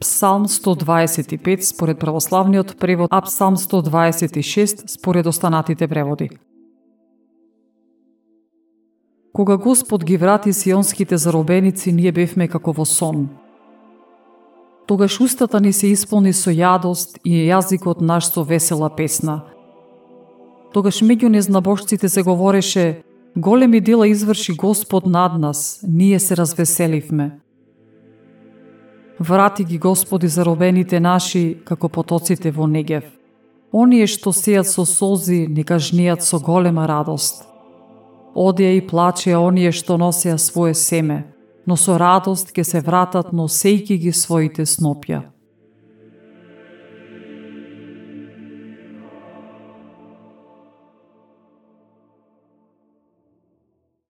Псалм 125 според православниот превод, а Псалм 126 според останатите преводи. Кога Господ ги врати сионските заробеници, ние бевме како во сон. Тогаш устата ни се исполни со јадост и јазикот наш со весела песна. Тогаш меѓу незнабожците се говореше Големи дела изврши Господ над нас, ние се развеселивме. Врати ги Господи заробените наши, како потоците во Негев. Оние што сејат со солзи, нека жнијат со голема радост. Одеја и плачеа оние што носеа свое семе, но со радост ќе се вратат носејки ги своите снопја.